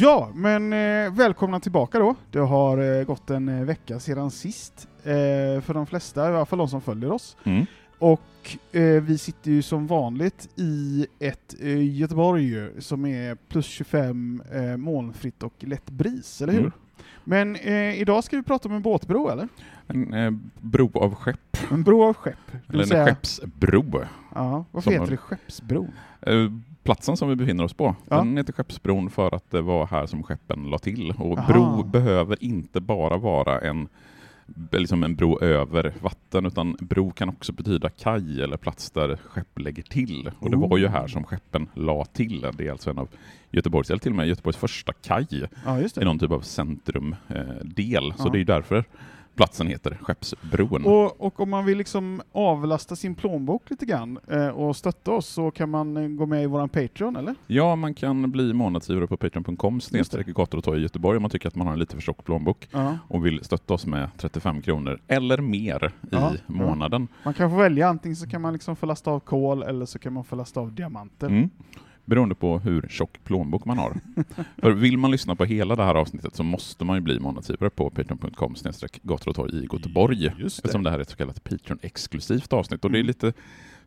Ja, men eh, välkomna tillbaka då. Det har eh, gått en eh, vecka sedan sist, eh, för de flesta, i alla fall de som följer oss. Mm. Och eh, vi sitter ju som vanligt i ett eh, Göteborg som är plus 25 eh, molnfritt och lätt bris, eller hur? Mm. Men idag ska vi prata om en båtbro, eller? En bro av skepp, En bro av skepp. eller en säga- skeppsbro. Ja, varför som heter det Skeppsbron? Platsen som vi befinner oss på, Ja. den heter Skeppsbron för att det var här som skeppen la till. Och Aha. bro behöver inte bara vara en, liksom en bro över vatten, utan bro kan också betyda kaj eller plats där skepp lägger till. Och det var ju Oh. här som skeppen la till. Det är alltså en av Göteborgs, eller till och med Göteborgs första kaj Ja, i någon typ av centrumdel. Eh. Så Ja. det är därför platsen heter Skeppsbron. Och, och om man vill liksom avlasta sin plånbok lite grann eh, och stötta oss så kan man eh, gå med i våran Patreon, eller? Ja, man kan bli månadsgivare på patreon.com snedstreck gator och torg i Göteborg om man tycker att man har en lite för tjock plånbok Ja. och vill stötta oss med 35 kronor eller mer i Ja, ja. månaden. Man kan få välja, antingen så kan man liksom få lasta av kol eller så kan man få lasta av diamanter. Mm. Beroende på hur tjock plånbok man har. För vill man lyssna på hela det här avsnittet så måste man ju bli månadsgivare på patreon.com gator och torg i Göteborg. Just det. Eftersom det här är ett så kallat Patreon-exklusivt avsnitt. Och det är Mm. lite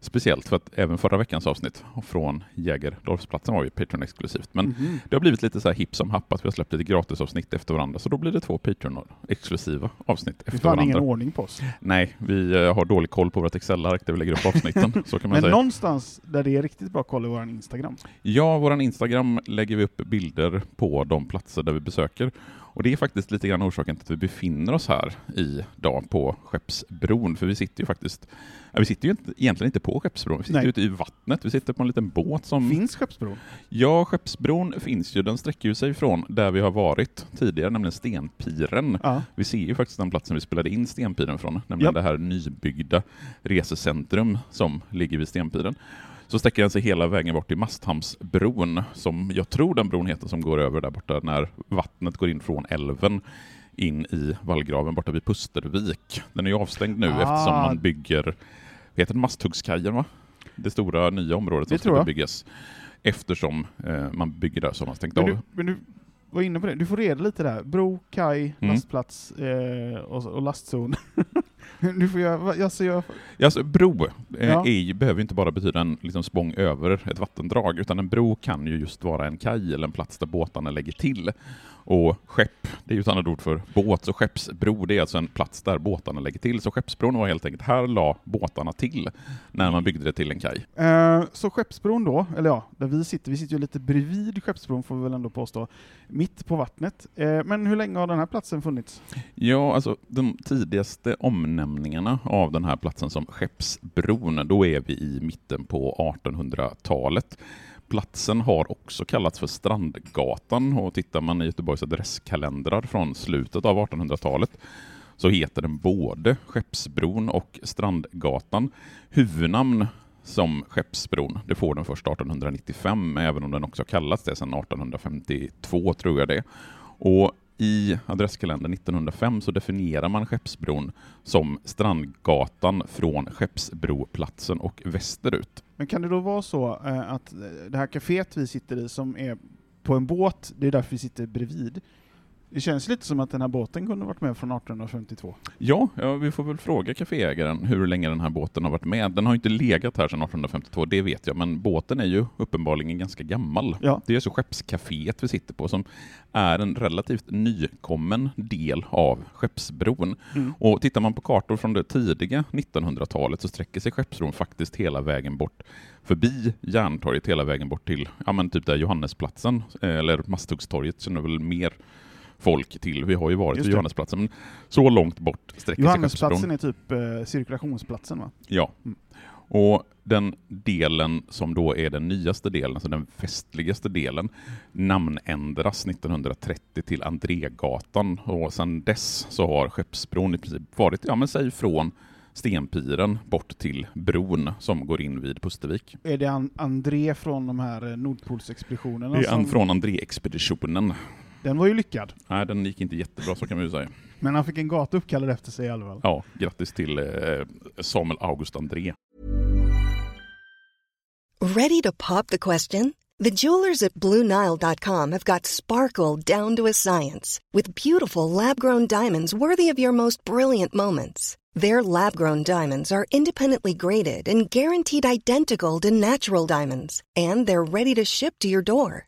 speciellt för att även förra veckans avsnitt från Jägerdorfsplatsen var ju Patreon-exklusivt. Men Mhm. Det har blivit lite så här hipp som happ att vi har släppt lite gratisavsnitt efter varandra, så då blir det två Patreon-exklusiva avsnitt Det är efter fan ingen varandra. ordning på oss. Nej, vi eh, har dålig koll på vårt Excel-ark där vi lägger upp avsnitten, så kan man Men säga. någonstans där det är riktigt bra koll är vår Instagram. Ja, våran Instagram lägger vi upp bilder på de platser där vi besöker. Och det är faktiskt lite grann orsaken till att vi befinner oss här idag på Skeppsbron, för vi sitter ju faktiskt, ja, vi sitter ju inte, egentligen inte på Skeppsbron, vi sitter Nej. ute i vattnet, vi sitter på en liten båt som Finns Skeppsbron? Ja, Skeppsbron finns ju. Den sträcker ju sig från där vi har varit tidigare, nämligen Stenpiren. Ja. Vi ser ju faktiskt den platsen vi spelade in Stenpiren från, nämligen Japp. det här nybyggda resecentrum som ligger vid Stenpiren. Så sträcker den sig hela vägen bort till Masthamnsbron, som jag tror den bron heter, som går över där borta när vattnet går in från älven in i vallgraven borta vid Pustervik. Den är ju avstängd nu Ah. eftersom man bygger, heter det Masthuggskajen va? Det stora nya området som ska byggas. Eftersom eh, man bygger där så har man stängt Men av. du, men du var inne på det, du får reda lite där. Bro, kaj, Mm. lastplats eh, och, och lastzon. du får göra, alltså jag, Ja, alltså, bro eh, Ja. är, behöver inte bara betyda en liksom, spång över ett vattendrag, utan en bro kan ju just vara en kaj eller en plats där båtarna lägger till. Och skepp, det är ju ett annat ord för båt, så skeppsbro det är alltså en plats där båtarna lägger till. Så skeppsbron var helt enkelt, här la båtarna till när man byggde det till en kaj. Eh, så Skeppsbron då, eller ja, där vi sitter, vi sitter ju lite bredvid Skeppsbron får vi väl ändå påstå, mitt på vattnet. Eh, men hur länge har den här platsen funnits? Ja, alltså de tidigaste benämningarna av den här platsen som Skeppsbron, då är vi i mitten på 1800-talet. Platsen har också kallats för Strandgatan och tittar man i Göteborgs adresskalendrar från slutet av 1800-talet så heter den både Skeppsbron och Strandgatan. Huvudnamn som Skeppsbron, det får den först 1895, även om den också kallats det sedan 1852 tror jag det. Och i adresskalendern 1905 så definierar man Skeppsbron som Strandgatan från Skeppsbroplatsen och västerut. Men kan det då vara så eh, att eh, det här kaféet vi sitter i som är på en båt, det är därför vi sitter bredvid, det känns lite som att den här båten kunde varit med från 1852. Ja, ja, vi får väl fråga kaféägaren hur länge den här båten har varit med. Den har inte legat här sedan 1852, det vet jag, men båten är ju uppenbarligen ganska gammal. Ja. Det är så skeppscaféet vi sitter på som är en relativt nykommen del av Skeppsbron. Mm. Och tittar man på kartor från det tidiga 1900-talet så sträcker sig Skeppsbron faktiskt hela vägen bort förbi Järntorget hela vägen bort till ja, men typ där Johannesplatsen, eh, eller Masthuggstorget känner väl mer folk till. Vi har ju varit vid. Johannesplatsen, men så långt bort sträcker sig Johannesplatsen är typ eh, cirkulationsplatsen va? Ja. Mm. Och den delen som då är den nyaste delen, alltså den festligaste delen, namnändras 1930 till Andrégatan och sedan dess så har Skeppsbron i princip varit, ja men säg från Stenpiren bort till bron som går in vid Pustervik. Är det an André från de här eh, Nordpolsexpeditionerna? Det är som- från André-expeditionen. Den var ju lyckad, Nej, den gick inte jättebra, så kan man ju säga. men han fick en gata uppkallad efter sig i alla fall. Ja, grattis till eh, Samuel August André. Ready to pop the question? The jewelers at BlueNile.com have got sparkle down to a science with beautiful lab grown diamonds worthy of your most brilliant moments. Their lab grown diamonds are independently graded and guaranteed identical to natural diamonds, and they're ready to ship to your door.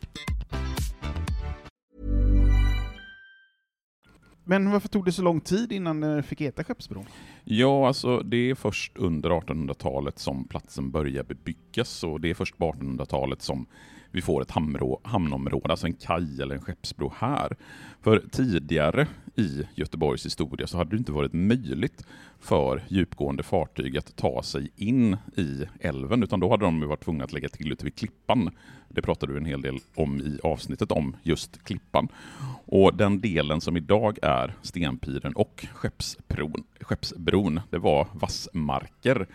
Men varför tog det så lång tid innan det fick heta Skeppsbron? Ja, alltså det är först under 1800-talet som platsen börjar bebyggas och det är först på 1800-talet som vi får ett hamnrå, hamnområde, alltså en kaj eller en skeppsbro här. För tidigare i Göteborgs historia så hade det inte varit möjligt för djupgående fartyg att ta sig in i älven, utan då hade de varit tvungna att lägga till ute vid Klippan. Det pratade du en hel del om i avsnittet om just Klippan. Och den delen som idag är Stenpiren och Skeppsbron, Skeppsbron det var vassmarker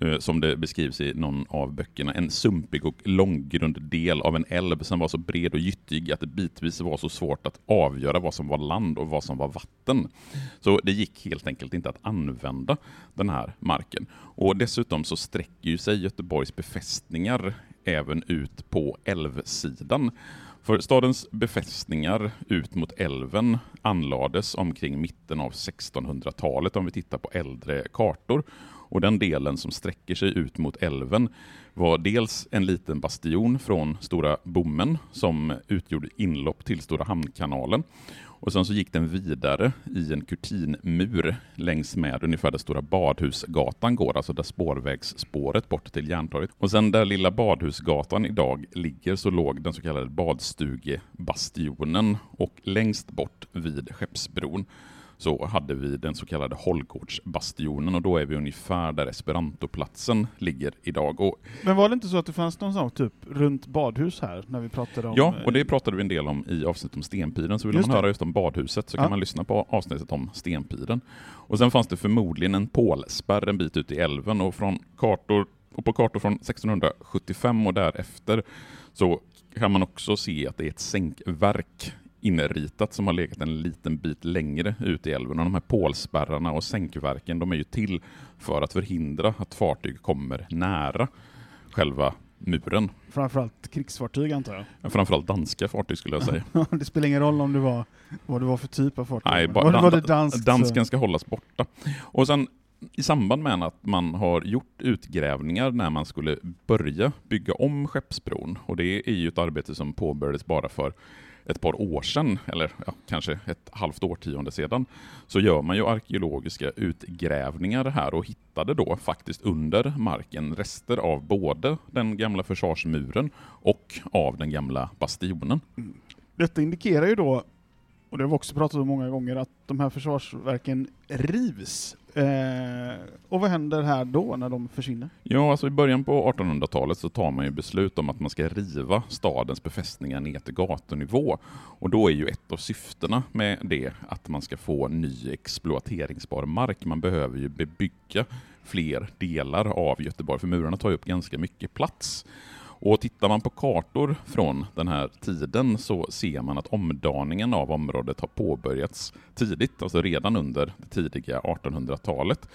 Eh, som det beskrivs i någon av böckerna, en sumpig och långgrund del av en älv som var så bred och gyttig att det bitvis var så svårt att avgöra vad som var land och vad som var vatten. Så det gick helt enkelt inte att använda den här marken. Och dessutom så sträcker ju sig Göteborgs befästningar även ut på älvsidan. För stadens befästningar ut mot älven anlades omkring mitten av 1600-talet om vi tittar på äldre kartor. Och den delen som sträcker sig ut mot älven var dels en liten bastion från Stora Bommen som utgjorde inlopp till Stora Hamnkanalen. Och sen så gick den vidare i en kurtinmur längs med ungefär där Stora Badhusgatan går, alltså där spårvägsspåret bort till Järntorget. Och sen där Lilla Badhusgatan idag ligger så låg den så kallade Badstugebastionen och längst bort vid Skeppsbron så hade vi den så kallade Hållgårdsbastionen och då är vi ungefär där Esperantoplatsen ligger idag. Och Men var det inte så att det fanns någon sån typ runt badhus här, när vi pratade om... Ja, eh, och det pratade vi en del om i avsnittet om Stenpiren, så vill man det. höra just om badhuset så Ja. kan man lyssna på avsnittet om Stenpiren. Och sen fanns det förmodligen en pålspärr en bit ut i älven och, från kartor, och på kartor från 1675 och därefter så kan man också se att det är ett sänkverk inritat som har legat en liten bit längre ut i älven. Och de här pålspärrarna och sänkverken de är ju till för att förhindra att fartyg kommer nära själva muren. Framförallt krigsfartyg antar jag. Framförallt danska fartyg skulle jag säga. det spelar ingen roll om det var vad det var för typ av fartyg. Nej, var, bara, var det danskt? dansken så- ska hållas borta. Och sen i samband med att man har gjort utgrävningar när man skulle börja bygga om Skeppsbron, och det är ju ett arbete som påbörjades bara för ett par år sedan, eller ja, kanske ett halvt årtionde sedan, så gör man ju arkeologiska utgrävningar här och hittade då faktiskt under marken rester av både den gamla försvarsmuren och av den gamla bastionen. Detta indikerar ju då, och det har vi också pratat om många gånger, att de här försvarsverken rivs Eh, och vad händer här då när de försvinner? Ja, alltså i början på 1800-talet så tar man ju beslut om att man ska riva stadens befästningar ner till gatunivå. Och då är ju ett av syftena med det att man ska få ny exploateringsbar mark. Man behöver ju bebygga fler delar av Göteborg, för murarna tar ju upp ganska mycket plats. Och tittar man på kartor från den här tiden så ser man att omdaningen av området har påbörjats tidigt, alltså redan under det tidiga 1800-talet.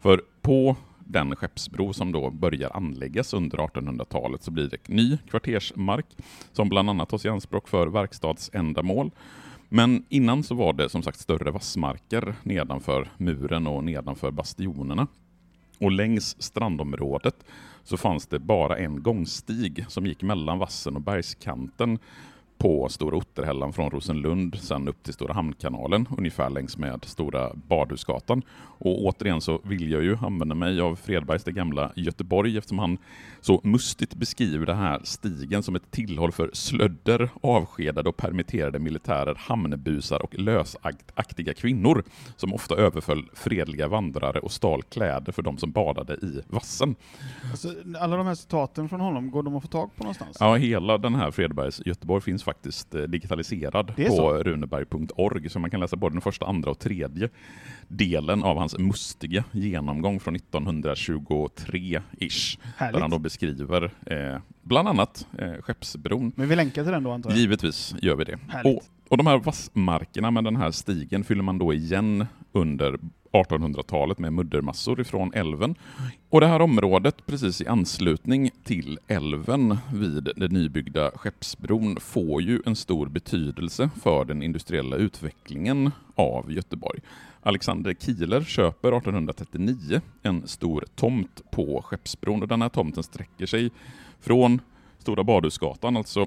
För på den skeppsbro som då börjar anläggas under 1800-talet så blir det ny kvartersmark som bland annat tas i anspråk för verkstadsändamål. Men innan så var det som sagt större vassmarker nedanför muren och nedanför bastionerna. Och längs strandområdet så fanns det bara en gångstig som gick mellan vassen och bergskanten på Stora Otterhällan från Rosenlund sen upp till Stora Hamnkanalen, ungefär längs med Stora Badhusgatan. Och återigen så vill jag ju använda mig av Fredbergs Det gamla Göteborg eftersom han så mustigt beskriver den här stigen som ett tillhåll för slödder, avskedade och permitterade militärer, hamnbusar och lösaktiga kvinnor som ofta överföll fredliga vandrare och stal kläder för de som badade i vassen. Alltså, alla de här citaten från honom, går de att få tag på någonstans? Ja, hela den här Fredbergs Göteborg finns faktiskt eh, digitaliserad på runeberg.org, så man kan läsa både den första, andra och tredje delen av hans mustiga genomgång från 1923-ish. Där han då beskriver eh, bland annat eh, Skeppsbron. Men vi länkar till den då antar jag? Givetvis gör vi det. Och, och de här vassmarkerna med den här stigen fyller man då igen under 1800-talet med muddermassor ifrån älven. Och det här området precis i anslutning till älven vid den nybyggda Skeppsbron får ju en stor betydelse för den industriella utvecklingen av Göteborg. Alexander Kieler köper 1839 en stor tomt på Skeppsbron och den här tomten sträcker sig från Stora Badhusgatan, alltså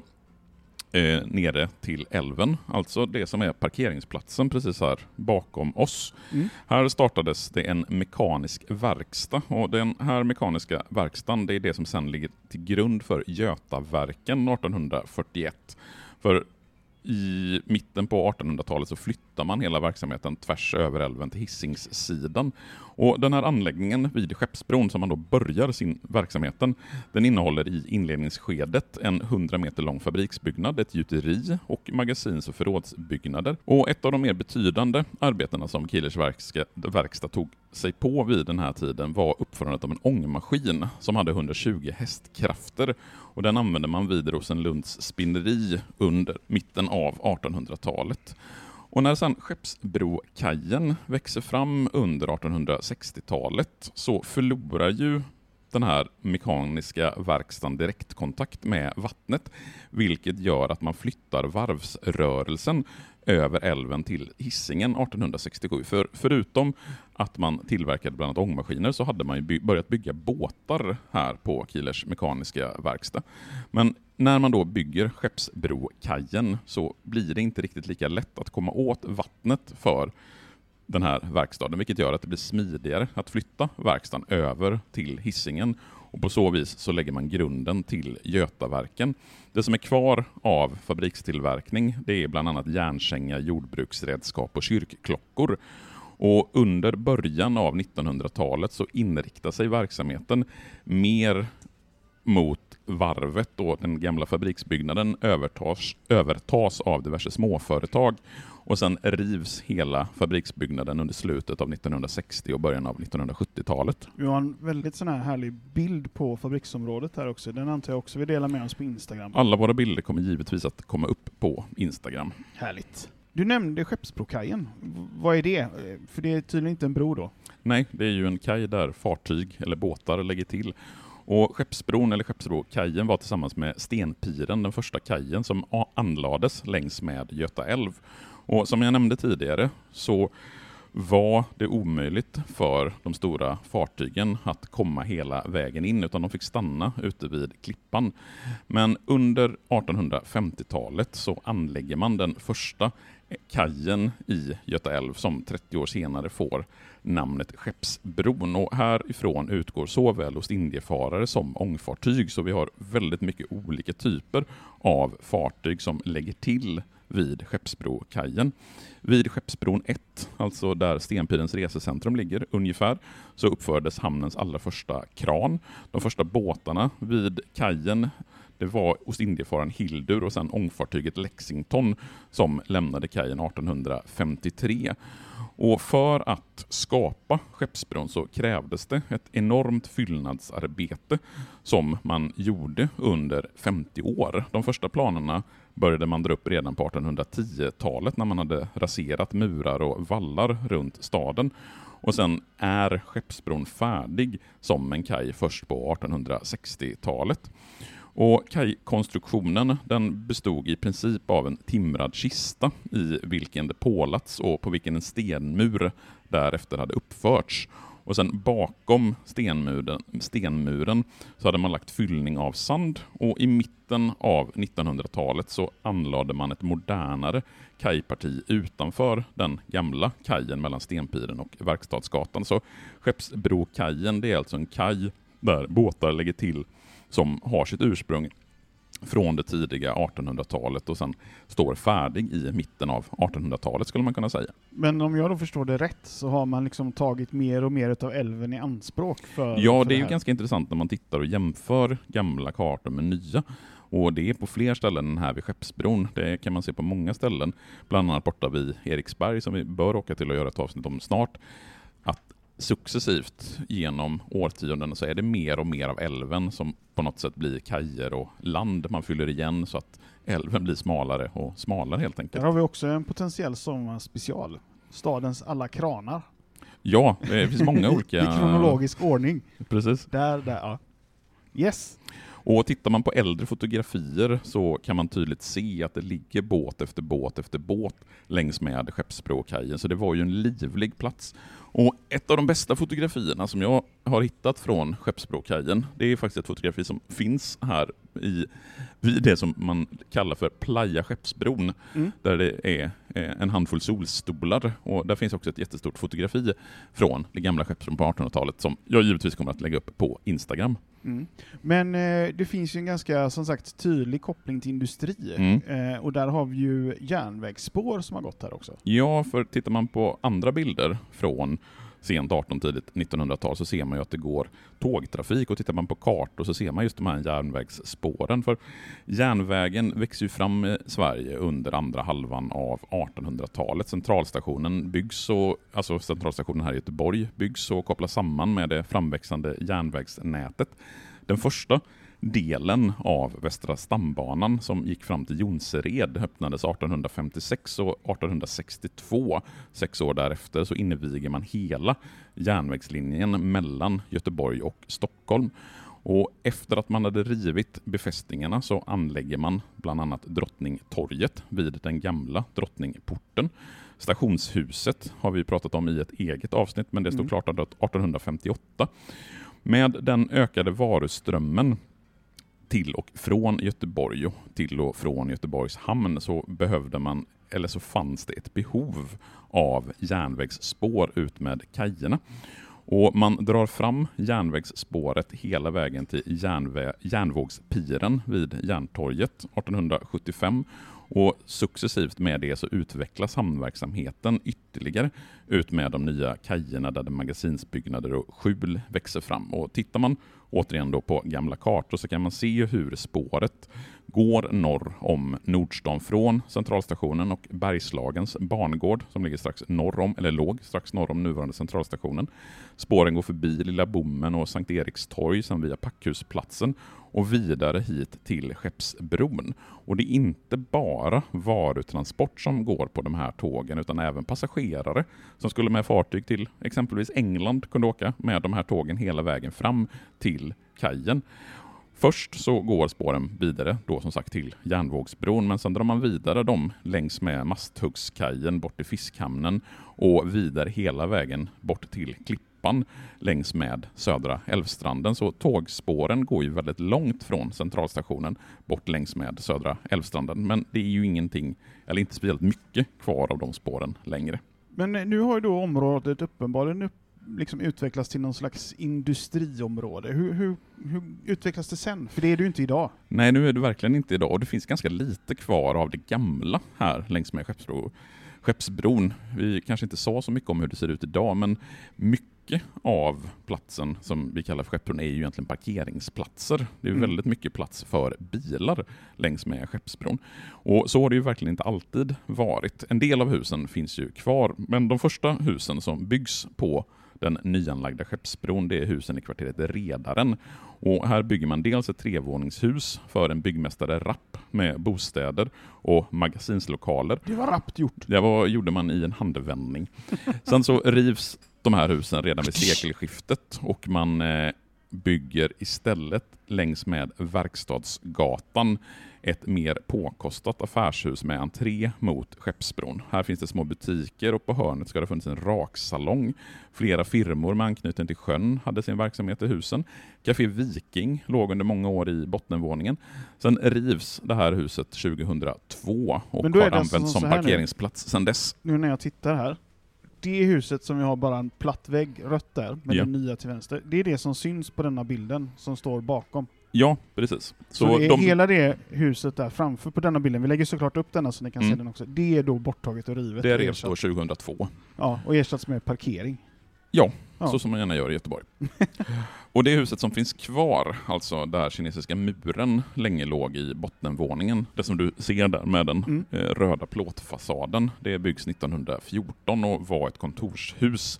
eh, nere till älven, alltså det som är parkeringsplatsen precis här bakom oss. Mm. Här startades det en mekanisk verkstad och den här mekaniska verkstaden det är det som sedan ligger till grund för Götaverken 1841. För i mitten på 1800-talet så flyttar man hela verksamheten tvärs över älven till Hisingssidan. Och den här anläggningen vid Skeppsbron som man då börjar sin verksamheten, den innehåller i inledningsskedet en 100 meter lång fabriksbyggnad, ett gjuteri och magasins och förrådsbyggnader. Och ett av de mer betydande arbetena som Kielers verkstad tog sig på vid den här tiden var uppförandet av en ångmaskin som hade 120 hästkrafter och den använde man vid Rosenlunds spinneri under mitten av 1800-talet. Och när sedan Skeppsbrokajen växer fram under 1860-talet så förlorar ju den här mekaniska verkstaden direktkontakt med vattnet, vilket gör att man flyttar varvsrörelsen över älven till Hisingen 1867. För förutom att man tillverkade bland annat ångmaskiner så hade man by börjat bygga båtar här på Kielers mekaniska verkstad. Men när man då bygger Skeppsbrokajen så blir det inte riktigt lika lätt att komma åt vattnet för den här verkstaden, vilket gör att det blir smidigare att flytta verkstaden över till hissingen och på så vis så lägger man grunden till Götaverken. Det som är kvar av fabrikstillverkning det är bland annat järnsänga, jordbruksredskap och kyrkklockor. Och under början av 1900-talet så inriktar sig verksamheten mer mot varvet och den gamla fabriksbyggnaden övertas, övertas av diverse småföretag och sen rivs hela fabriksbyggnaden under slutet av 1960 och början av 1970-talet. Vi har en väldigt sån här härlig bild på fabriksområdet här också. Den antar jag också vi delar med oss på Instagram. Alla våra bilder kommer givetvis att komma upp på Instagram. Härligt. Du nämnde Skeppsbrokajen. Vad är det? För det är tydligen inte en bro då? Nej, det är ju en kaj där fartyg eller båtar lägger till. Och Skeppsbron, eller Skeppsbrokajen, var tillsammans med Stenpiren den första kajen som anlades längs med Göta älv. Och som jag nämnde tidigare så var det omöjligt för de stora fartygen att komma hela vägen in, utan de fick stanna ute vid klippan. Men under 1850-talet så anlägger man den första kajen i Göta älv som 30 år senare får namnet Skeppsbron. Och härifrån utgår såväl ostindiefarare som ångfartyg, så vi har väldigt mycket olika typer av fartyg som lägger till vid Skeppsbrokajen. Vid Skeppsbron 1, alltså där Stenpirens resecentrum ligger ungefär, så uppfördes hamnens allra första kran. De första båtarna vid kajen det var Ostindiefararen Hildur och sen ångfartyget Lexington som lämnade kajen 1853. Och för att skapa Skeppsbron så krävdes det ett enormt fyllnadsarbete som man gjorde under 50 år. De första planerna började man dra upp redan på 1810-talet när man hade raserat murar och vallar runt staden. Och sen är Skeppsbron färdig som en kaj först på 1860-talet. Och kajkonstruktionen den bestod i princip av en timrad kista i vilken det pålats och på vilken en stenmur därefter hade uppförts. Och sen bakom stenmuren, stenmuren så hade man lagt fyllning av sand och i mitten av 1900-talet så anlade man ett modernare kajparti utanför den gamla kajen mellan Stenpiren och Verkstadsgatan. Så Skeppsbrokajen det är alltså en kaj där båtar lägger till som har sitt ursprung från det tidiga 1800-talet och sen står färdig i mitten av 1800-talet skulle man kunna säga. Men om jag då förstår det rätt så har man liksom tagit mer och mer av älven i anspråk för Ja, för det är ju ganska intressant när man tittar och jämför gamla kartor med nya. Och det är på fler ställen än här vid Skeppsbron. Det kan man se på många ställen, bland annat borta vid Eriksberg som vi bör åka till och göra ett avsnitt om snart. Successivt genom årtionden så är det mer och mer av älven som på något sätt blir kajer och land man fyller igen så att älven blir smalare och smalare helt Där enkelt. har vi också en potentiell sommarspecial. Stadens alla kranar. Ja, det finns många olika... I kronologisk ordning. Precis. Där, där, ja. Yes. Och tittar man på äldre fotografier så kan man tydligt se att det ligger båt efter båt efter båt längs med Skeppsbrokajen, så det var ju en livlig plats. Och ett av de bästa fotografierna som jag har hittat från Skeppsbrokajen, det är faktiskt ett fotografi som finns här i, vid det som man kallar för Playa Skeppsbron, Mm. där det är eh, en handfull solstolar. Och där finns också ett jättestort fotografi från det gamla Skeppsbron på 1800-talet som jag givetvis kommer att lägga upp på Instagram. Mm. Men eh, det finns ju en ganska, som sagt, tydlig koppling till industri. Mm. Eh, och där har vi ju järnvägsspår som har gått här också. Ja, för tittar man på andra bilder från sent 18 tidigt 1900-tal så ser man ju att det går tågtrafik och tittar man på kartor så ser man just de här järnvägsspåren. För järnvägen växer ju fram i Sverige under andra halvan av 1800-talet. Centralstationen byggs och, alltså centralstationen här i Göteborg byggs och kopplas samman med det framväxande järnvägsnätet. Den första delen av Västra stambanan som gick fram till Jonsered öppnades 1856 och 1862, sex år därefter, så inviger man hela järnvägslinjen mellan Göteborg och Stockholm. Och efter att man hade rivit befästningarna så anlägger man bland annat Drottningtorget vid den gamla Drottningporten. Stationshuset har vi pratat om i ett eget avsnitt, men det stod Mm. klart 1858. Med den ökade varuströmmen till och från Göteborg och till och från Göteborgs hamn så behövde man, eller så fanns det ett behov av järnvägsspår ut med kajerna. Och man drar fram järnvägsspåret hela vägen till järnvä- Järnvågspiren vid Järntorget 1875 och successivt med det så utvecklas hamnverksamheten ytterligare ut med de nya kajerna där det magasinsbyggnader och skjul växer fram. Och tittar man återigen då på gamla kartor så kan man se hur spåret går norr om Nordstan från Centralstationen och Bergslagens barngård som ligger strax norr om, eller låg strax norr om nuvarande Centralstationen. Spåren går förbi Lilla Bommen och Sankt Eriks torg, sen via Packhusplatsen och vidare hit till Skeppsbron. Och det är inte bara varutransport som går på de här tågen utan även passagerare som skulle med fartyg till exempelvis England kunde åka med de här tågen hela vägen fram till till kajen. Först så går spåren vidare då som sagt till Järnvågsbron men sen drar man vidare dem längs med Masthuggskajen bort till Fiskhamnen och vidare hela vägen bort till Klippan längs med södra Älvstranden. Så tågspåren går ju väldigt långt från centralstationen bort längs med södra Älvstranden. Men det är ju ingenting, eller inte speciellt mycket kvar av de spåren längre. Men nu har ju då området uppenbarligen upp, liksom utvecklats till någon slags industriområde. Hur, hur, hur utvecklas det sen? För det är ju inte idag. Nej, nu är det verkligen inte idag och det finns ganska lite kvar av det gamla här längs med Skeppsbro. Skeppsbron. Vi kanske inte sa så mycket om hur det ser ut idag, men mycket av platsen som vi kallar för Skeppsbron är ju egentligen parkeringsplatser. Det är Mm. väldigt mycket plats för bilar längs med Skeppsbron. Och så har det ju verkligen inte alltid varit. En del av husen finns ju kvar, men de första husen som byggs på den nyanlagda Skeppsbron, det är husen i kvarteret Redaren. Och här bygger man dels ett trevåningshus för en byggmästare Rapp med bostäder och magasinslokaler. Det var rappt gjort. Det var, gjorde man i en handvändning. Sen så rivs de här husen redan vid sekelskiftet och man eh, bygger istället längs med Verkstadsgatan ett mer påkostat affärshus med entré mot Skeppsbron. Här finns det små butiker och på hörnet ska det ha funnits en raksalong. Flera firmor med anknytning till sjön hade sin verksamhet i husen. Café Viking låg under många år i bottenvåningen. Sen rivs det här huset 2002 och har alltså använts så som parkeringsplats sedan dess. Nu när jag tittar här. Det huset som vi har bara en platt vägg, rött där, med Ja. det nya till vänster. Det är det som syns på denna bilden som står bakom. Ja, precis. Så, Så det de, hela det huset där framför på denna bilden, vi lägger såklart upp denna så ni kan se Mm. den också. Det är då borttaget och rivet. det revs då ersatt. 2002. Ja, och ersatts med parkering. Ja, Ja. så som man gärna gör i Göteborg. och det huset som finns kvar, alltså där kinesiska muren länge låg i bottenvåningen, det som du ser där med den Mm. eh, röda plåtfasaden, det byggs 1914 och var ett kontorshus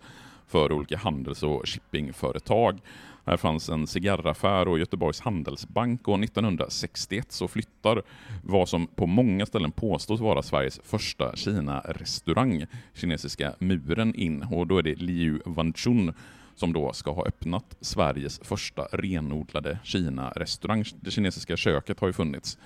för olika handels och shippingföretag. Här fanns en cigarraffär och Göteborgs Handelsbank och 1961 så flyttar vad som på många ställen påstås vara Sveriges första Kina-restaurang, Kinesiska muren, in och då är det Liu Wanchun som då ska ha öppnat Sveriges första renodlade Kina-restaurang. Det kinesiska köket har ju funnits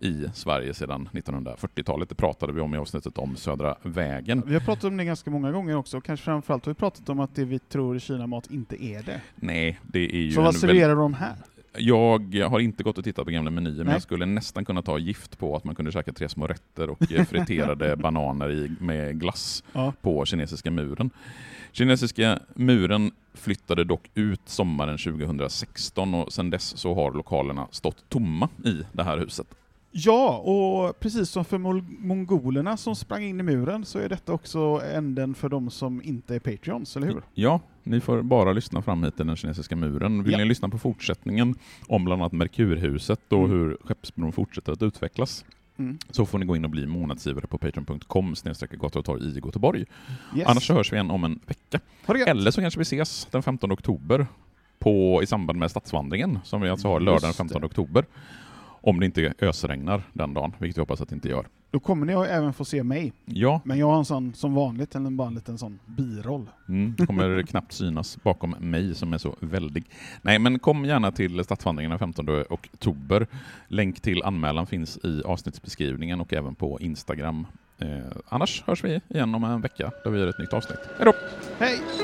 i Sverige sedan 1940-talet. Det pratade vi om i avsnittet om Södra vägen. Vi har pratat om det ganska många gånger också, och kanske framförallt har vi pratat om att det vi tror är Kina-mat inte är det. Nej, det är ju Så vad väl- serverar de här? Jag har inte gått och tittat på gamla menyer, men Nej. jag skulle nästan kunna ta gift på att man kunde käka tre små rätter och eh, friterade bananer i, med glass Ja. på kinesiska muren. Kinesiska muren flyttade dock ut sommaren 2016 och sedan dess så har lokalerna stått tomma i det här huset. Ja, och precis som för mongolerna som sprang in i muren så är detta också änden för de som inte är Patreons, eller hur? Ja, ni får bara lyssna fram hit till den kinesiska muren. Vill Ja. ni lyssna på fortsättningen om bland annat Merkurhuset och Mm. hur Skeppsbron fortsätter att utvecklas Mm. så får ni gå in och bli månadsgivare på patreon.com torg i Göteborg. Yes. Annars så hörs vi igen om en vecka. Eller så kanske vi ses den 15 oktober på, i samband med stadsvandringen som vi alltså har lördag den Just 15 det. oktober. Om det inte ösregnar den dagen, vilket jag hoppas att det inte gör. Då kommer ni även få se mig, Ja, men jag har en sån, som vanligt, en, bara en liten sån biroll. mm, kommer knappt synas bakom mig som är så väldig. Nej, men kom gärna till stadsvandringen den 15 oktober. Länk till anmälan finns i avsnittsbeskrivningen och även på Instagram. Eh, annars hörs vi igen om en vecka då vi gör ett nytt avsnitt. Hej då! Hej!